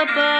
kepada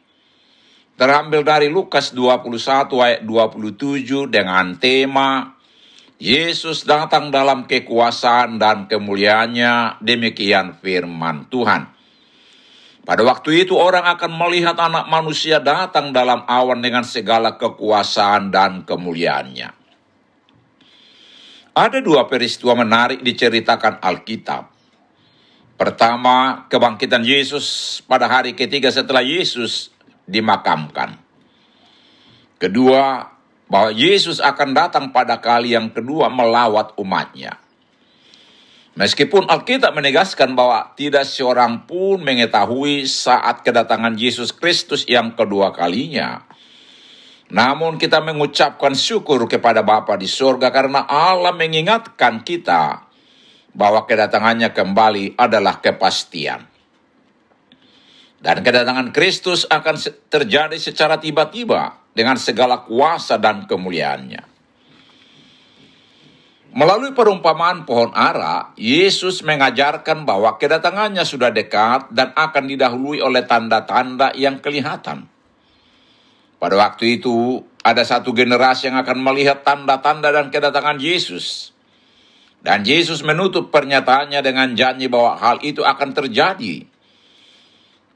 terambil dari Lukas 21 ayat 27 dengan tema Yesus datang dalam kekuasaan dan kemuliaannya, demikian firman Tuhan. Pada waktu itu orang akan melihat anak manusia datang dalam awan dengan segala kekuasaan dan kemuliaannya. Ada dua peristiwa menarik diceritakan Alkitab. Pertama, kebangkitan Yesus pada hari ketiga setelah Yesus dimakamkan. Kedua, bahwa Yesus akan datang pada kali yang kedua melawat umatnya. Meskipun Alkitab menegaskan bahwa tidak seorang pun mengetahui saat kedatangan Yesus Kristus yang kedua kalinya. Namun kita mengucapkan syukur kepada Bapa di surga karena Allah mengingatkan kita bahwa kedatangannya kembali adalah kepastian. Dan kedatangan Kristus akan terjadi secara tiba-tiba dengan segala kuasa dan kemuliaannya. Melalui perumpamaan pohon ara, Yesus mengajarkan bahwa kedatangannya sudah dekat dan akan didahului oleh tanda-tanda yang kelihatan. Pada waktu itu, ada satu generasi yang akan melihat tanda-tanda dan kedatangan Yesus. Dan Yesus menutup pernyataannya dengan janji bahwa hal itu akan terjadi.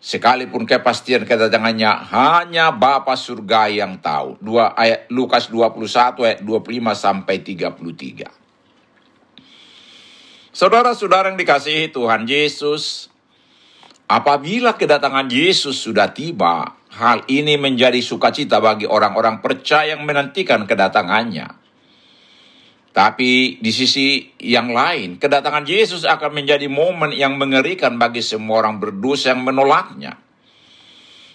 Sekalipun kepastian kedatangannya hanya Bapa surga yang tahu. Dua ayat Lukas 21 ayat 25 sampai 33. Saudara-saudara yang dikasihi Tuhan Yesus, apabila kedatangan Yesus sudah tiba, hal ini menjadi sukacita bagi orang-orang percaya yang menantikan kedatangannya. Tapi di sisi yang lain, kedatangan Yesus akan menjadi momen yang mengerikan bagi semua orang berdosa yang menolaknya.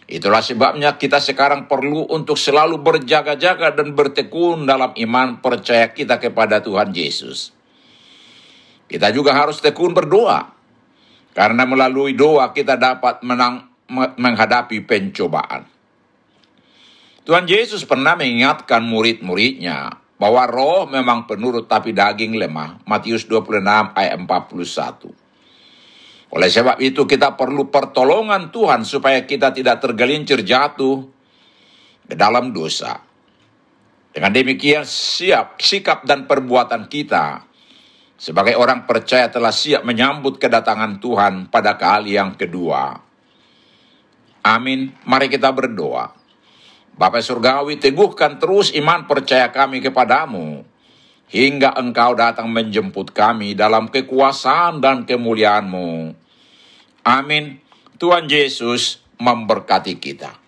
Itulah sebabnya kita sekarang perlu untuk selalu berjaga-jaga dan bertekun dalam iman percaya kita kepada Tuhan Yesus. Kita juga harus tekun berdoa. Karena melalui doa kita dapat menang, menghadapi pencobaan. Tuhan Yesus pernah mengingatkan murid-muridnya bahwa roh memang penurut tapi daging lemah. Matius 26 ayat 41. Oleh sebab itu kita perlu pertolongan Tuhan supaya kita tidak tergelincir jatuh ke dalam dosa. Dengan demikian siap sikap dan perbuatan kita sebagai orang percaya telah siap menyambut kedatangan Tuhan pada kali yang kedua. Amin. Mari kita berdoa. Bapak Surgawi, teguhkan terus iman percaya kami kepadamu, hingga engkau datang menjemput kami dalam kekuasaan dan kemuliaanmu. Amin. Tuhan Yesus memberkati kita.